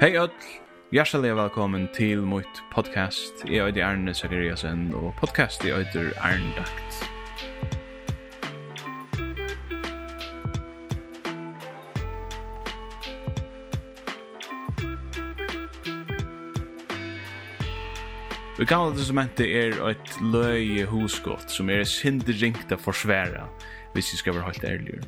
Hei öll, hjertelig velkommen til mitt podcast. Jeg heter Arne Sakariasen, og podcast jeg heter Arne Dakt. Vi gamla testamentet er et løye hosgott som er sindringt å forsværa hvis vi skal være helt ærlig.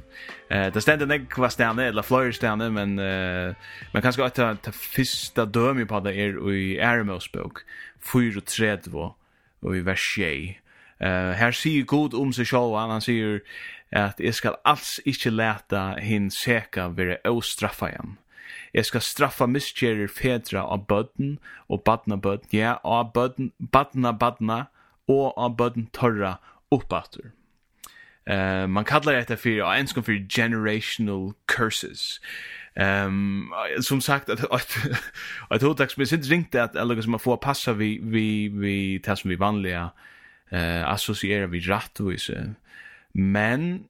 Eh, det stender nekva stene, eller flere stene, men, eh, men kanskje at det første dømme på det er i Eremos bok, 4.30 og i vers 6. Eh, her sier god om seg selv, han sier at jeg skal alls ikke leta hin seka være åstraffa igjen. Jeg skal straffa miskjerer fedra av bødden og badna bødden, ja, av bødden, badna badna, og av bødden torra oppater. Eh uh, man kallar det för ja, en skum för generational curses. Ehm um, som sagt att att att hur tax precis ringte att eller som man får passa vi vi vi tas som vi vanliga eh associera vi rätt och så. Men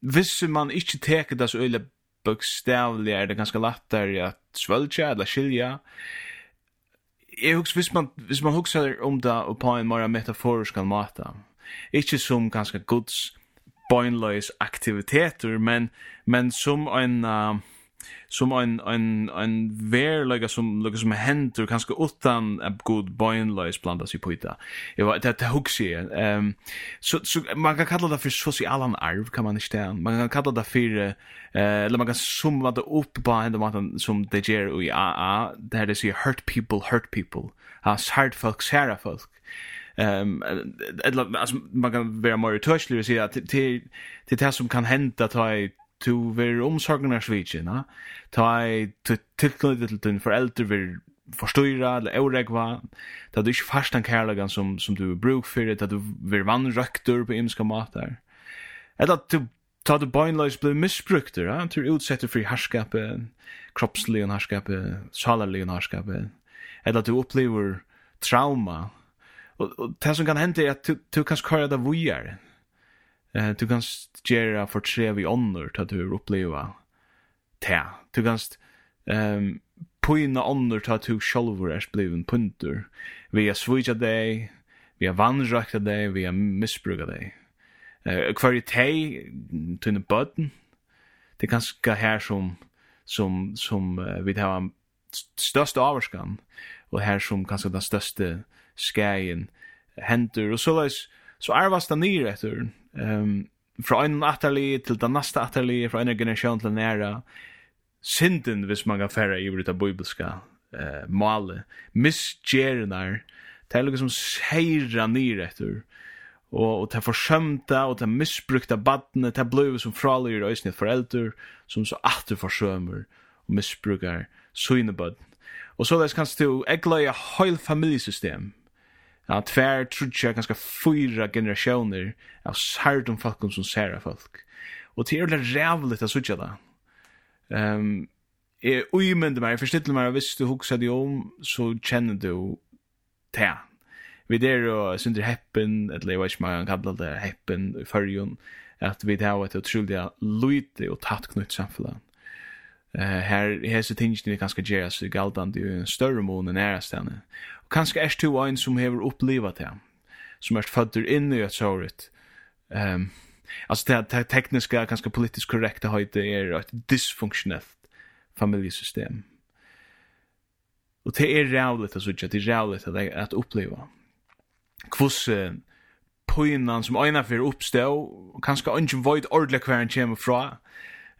visst man inte tar det så öle bokstavliga är det ganska lättare att svälja eller skilja. Jag husar visst man visst man husar om det på en mer metaforisk måta. Ikke som ganske gods bøgnløys aktiviteter, men, men som en... Uh, som en en en ver like som like som händer kanske utan en god bönlös blanda sig på det. Jag vet det huxar. Ehm så så man kan kalla det för socialan arv kan man inte Man kan kalla det för eh eller man kan summa det upp på en måte som det ger och ja där det säger hurt people hurt people. Has hurt folk, sarah folk ehm eller alltså man kan vara mer touchlig och säga att till till det som kan hända ta i to ver omsorgna switch, na. Ta i tillknytet till din förälder ver förstyrra eller oregva. Ta du inte fast den kärleken som som du bruk för det att du ver vann rökter på imska matar. Eller att du ta du beinlös blir missbrukt, ja, till utsätter för härskap, kroppslig härskap, salarlig härskap. Eller att du upplever trauma og, og det som kan hende er at du kan köra det vojar. Eh du kan gjøre for tre vi ånder til at du uppleva det. Du kan ehm poina til at du själv er bliven punter. Vi har svåra deg, vi har vanrakta deg, vi är missbruka dig. Eh kvar i tej tunna button. Det er ganske her som som som vi har största avskan og her som kanskje den største skæin hendur, og så leis, så arvast han nir etter, um, fra en atali til den neste atali fra en generasjon til næra, synden, hvis man kan færa i bruta bibelska eh, male, misgjernar, det er liksom seira nir etter, og, og det er forsømta, og det er misbrukta badne, det er bløy som fralyr og eisne foreldur, som så atter forsømer og misbrukar synebadn. Og så leis kanst du egla i heil familiesystem, Ja, tvær trutja ganske fyra generationer av sardum folk som særa folk. Og til er ordentlig rævligt at sutja da. Um, jeg uimende meg, jeg forstittel meg, hvis du hugsa det om, så kjenner du det. Vi der og synder heppen, eller jeg vet ikke man kan det heppen i fyrjun, at vi der var et utrolig lite og tatt knytt samfunnet eh här här så tänker ni kanske göra så galdande ju en större mån än är stanna. Och kanske är två en som har upplevt det. Som är födder in i ett såret. Ehm um, alltså det här tekniska kanske politiskt korrekta höjde är ett dysfunktionellt familjesystem. Och det är rävligt att sådär, det är rävligt att, att uppleva. Kvoss eh, poinan som ena för uppstå, kanske ingen void ordla hver en kommer fra,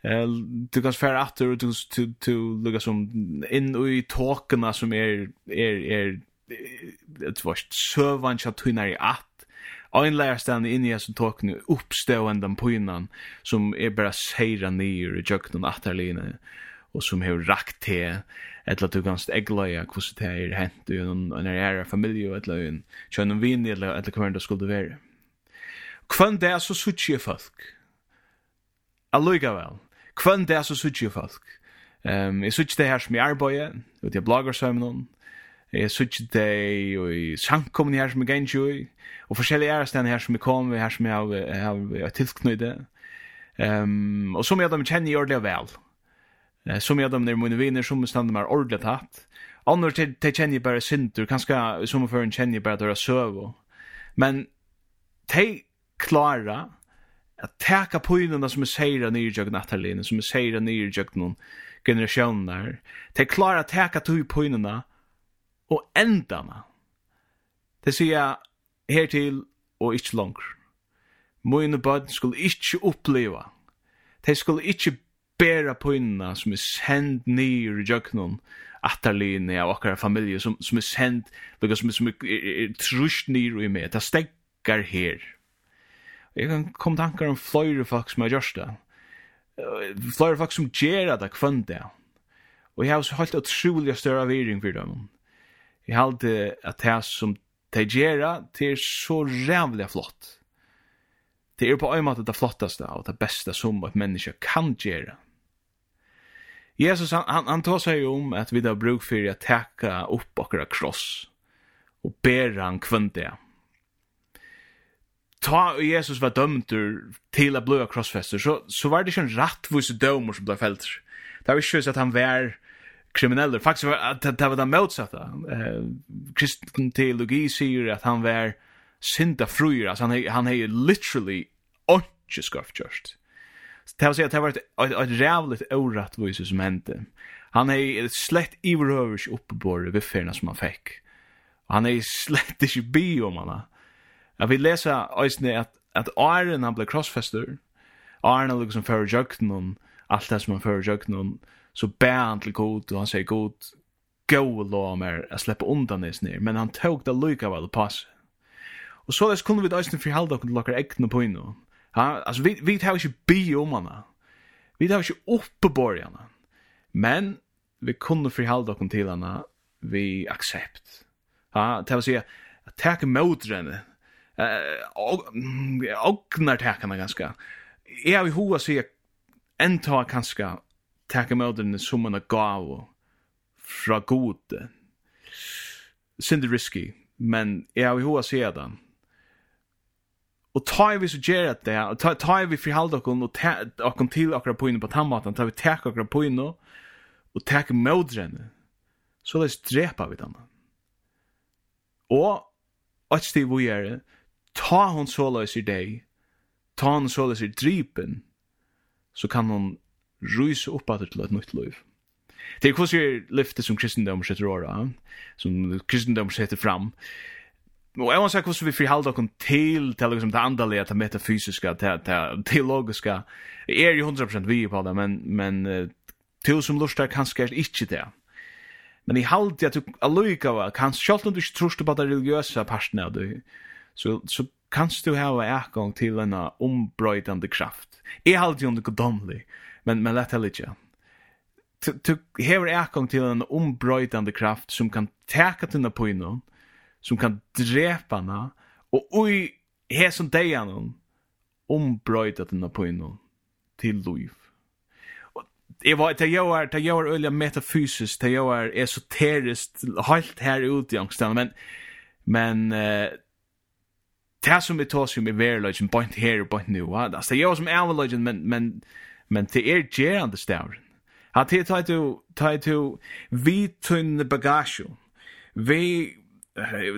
Eh du kan fara aftur och du to to lukka som in i talkarna som är är är det var chat chatunar i att Ein lær stand inn i as talknu uppståendan på innan som er bara seira ner i jöknen atterline og som har rakt te eller du kanst eglaja hvordan det er hent i en ære familie eller en kjønnen vinn eller eller hva det skulle være. Kvann det er så suttje folk. Alluga vel. Kvann det er så suttje folk. Um, jeg suttje det her som jeg arbeid, og jeg blogger sammen noen. Jeg suttje det i samkomne her som jeg ganger i, og forskjellige ærestene her som jeg kom, her som jeg har, har tilknøyde. Ehm um, og som jeg da kjenner i ordentlig vel. Eh, som jeg dem er mine viner, som jeg stender meg ordentlig tatt. Annor til te kjenner bare synder, kanskje som jeg fører kjenner bare døra søv. Men te klara att täcka pointerna som är sära ner i jögna som är sära ner i jögna generationer de klara att täcka tog pointerna och ändarna det säger här till och inte långt Moine bad skulle ikkje oppleva. De skulle ikkje bära på inna som är sänd ner i jöknon attarlinje av okkara familje som, som är send, lukka som, som är, er, er, trusht ner i meg. det stekkar her. Jeg kan komme tankar om flere folk som har gjort det. Flere folk som gjør det kvann det. Og jeg har også holdt utrolig større viring for dem. Jeg har alltid at det som de gjør det er så rævlig flott. Det er på en måte det flottaste og det beste som et menneske kan gjøre. Jesus, han, han, han tar seg om at vi då bruk for å teka opp akkurat kross og ber han kvann det ta Jesus var dömtur till att blöa krossfester, så så var det ju en rättvis dömer som blev fällt. Det var ju så att han var kriminell. Faktiskt var att det var det motsatta. Eh kristen teologi säger att han var synda fruir. Alltså han han är ju literally onche skaft just. Det var så att det var ett ett rävligt orättvis som hände. Han är slett i rövers uppe på det som han fick. Han är slett inte bi om han. Jag vill läsa øysene at, at Aaron han blev crossfester. Aaron han liksom för jøkken om allt det som han för jøkken om så bär han till god, och han säger god, gå og la meg å undan det snir, men han tog det lykka väl pass. Och så där kunne vi øysene forhalde dere och locka egne på innan. Ja, altså, vi, vi tar ikke bi om henne. Vi tar ikke uppe henne. Men vi kunne forhalde dere til henne vi aksept. Ja, det vil si at takk mot henne, Og ognar takarna ganska. Jeg har i hoa sier enta kanska takar mødrene som en gav fra gode. Sindy risky, men jeg har hva hoa sier den. Og ta vi så gjør det, og ta, ta vi frihalde okkur, og ta okkur til akkurat på inne på tannmaten, ta vi tek akkurat på inne, og tek mødrene, så det strepa vi den. Og, og et stiv vi gjør det, ta hon såløs i deg, ta hon såløs i drypen, så kan hon rysa opp at til et nytt liv. Det er hvordan lyftet som kristendom setter åra, som kristendom setter fram. Og jeg må si hvordan vi forholder dere til til liksom, det andalige, det metafysiske, det, det teologiske. Jeg er jo 100% vi på det, men, men til som lustar kanskje er ikke det. Men i halde at du allukava, kanskje, selv om du ikke tror på det religiøse parten av det, så, så kanst du hava ekong til en ombrøydande kraft. Jeg halte jo noe godomlig, men, men lett heller ikke. Du, har en ekong til en ombrøydande kraft som kan teka tina på innom, som kan drepa henne, og ui hesen deian hon, ombrøyda tina på innom, til liv. Jeg var, det jeg var, det jeg var øyla metafysisk, det jeg var esoterisk, halt her ute i angstene, men, men uh, det som vi tar som i verlöjtjen, bort her og bort nu. Altså, det gjør som er avlöjtjen, men, men, men det er gerande stavren. Att det tar du, tar du, vi tunne bagage. Vi,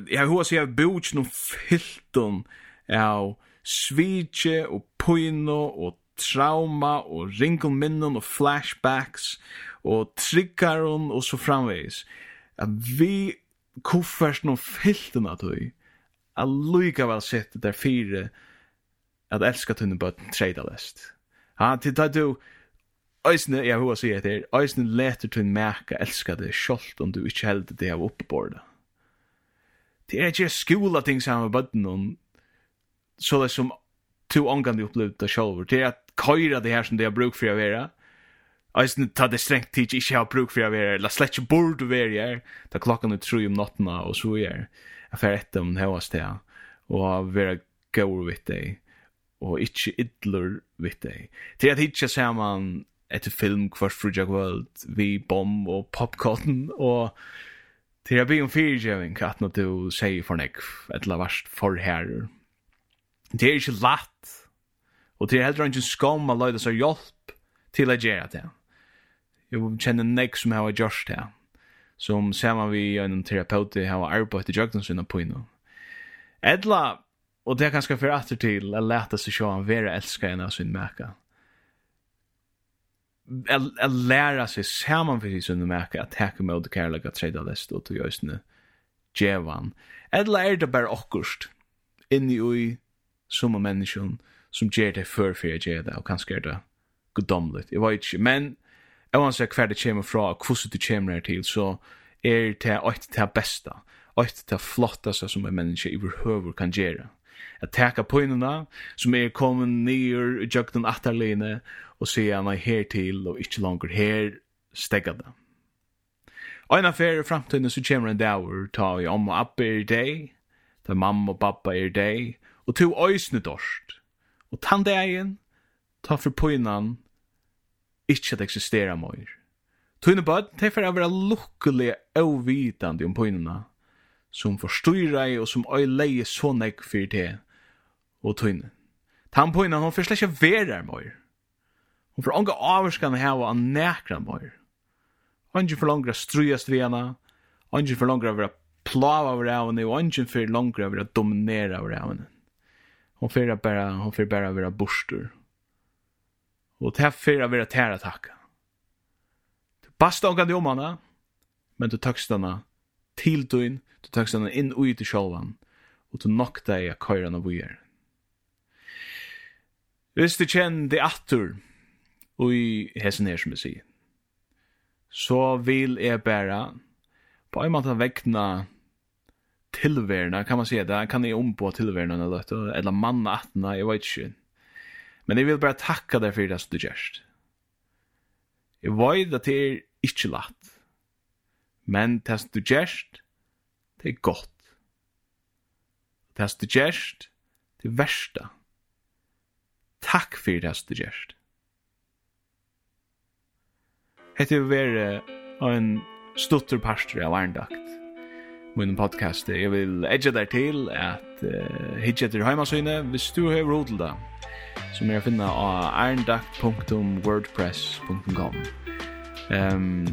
jag hör sig av bort noen filton av svitje og pojno og trauma og ringelminnen og flashbacks og triggerun og så framvegis. At vi kuffers noen fylten av tog allikevel sett der fire at elska tunne bøtten treyda lest. Ja, til da du Eisne, jeg hva sier etter, Eisne leter til merka elska det sjoldt om du ikke held det av oppebordet. Det er ikke skola ting sammen med bøtten om så det som to omgang de opplevde det selv, Det er at køyre det her som det har bruk for å være, Eisen ta det strengt tid ikke har bruk for å være, la slett ikke bord å være her, da klokken er tru om nattena og så er jeg fer etter om det høyeste her, og være gaur vitt deg, og ikke idler vitt deg. Til at hitje ser man etter film kvart frugja kvöld, vi bom og popcorn, og til at vi om fyrirgjøving, at når du sier for nek, et la varst for her, Det er ikke latt, og det er heller ikke skam å løyde seg hjelp til å gjøre det jeg kjenner nek som har gjort det som samma vi en terapeut har arbeidt i jagden sina på innom. Edla og det er ganske for atter til, till att seg sjå han være älskar en av sin märka Jeg lära seg samman for sin märka at tacka med det kärlek att träda läst och till just nu Edla er det bare okkurst inni ui oj som människan som ger det før for jeg ger det og kanskje er det gudomligt. jeg vet ikke, men oavsett hver det kommer fra, og hvordan det kommer her til, så er det et det beste, et det flottaste som en menneske i behøver kan gjøre. At teka poinene som er kommet nyer i jøkken atterligene, og se henne her til, og ikke langer her, stegga det. Og en affære i fremtiden så kommer en dagur, ta i om og abbe er deg, ta mamma og pappa er deg, og to øysne dorst. Og tann dagen, ta for poinan, ikke at eksistera mer. Tøyne bad, det er å være lukkelig avvitande om pøynene, som forstyrra i og som øy leie så nek for det, og tøyne. Tan pøynene, hun får slett ikke være mer. Hun får ånga avvarskan hava av nekra mer. Angen for langra strujast vi henne, angen for langra vera plava over henne, og angen for langra vera dominera over henne. Hon fyrir bara, hon fyrir bara vera borstur. Og det er fyrir å være tæra takka. Du basta omkant om hana, men du tøkst hana til duin, du tøkst hana inn ui til sjálvan, og du nokta i a køyra hana vujer. Hvis du kjenn det attur, og hesen her som vi sier, så vil jeg bæra på en måte vekna tilverna, kan man si det, kan jeg ombå tilverna eller manna atna, jeg vet ikke, Men jeg vil bare takka deg for det som du gjerst. Jeg vet at det er ikke latt. Men det som du gjerst, det er godt. Det som du gjerst, det er versta. Takk for det som du gjerst. Hette vi være en stuttur pastor av Arndakt. Min podcast. Jeg vil edge der til at uh, hitja til heimasynet hvis du har råd til det som er å finne av arendakt.wordpress.com um,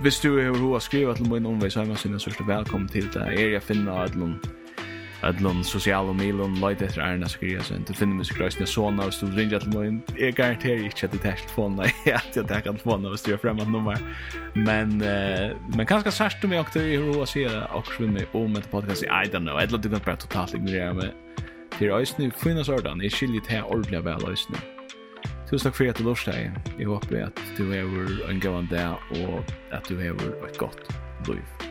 Hvis du har hva skriva til min omvei så er man sørste velkommen til det er jeg finner av noen Adlon social og milon lite etter Arna skriva så inte finner mig skrösna såna och stod ringa til mig. Jag garanterar inte at det är telefon nei at jag tar kan få och styra fram ett nummer. Men uh, men kanske särskilt om jag också og jag ser och meg om ett podcast I don't know. Jag du kan bara totalt ignorera meg til eisne, finna sordan, jeg skiljer til ordentlig vel eisne. Tusen takk for at du lort deg. Jeg håper at du hever en gavan dag, og at du hever et godt liv.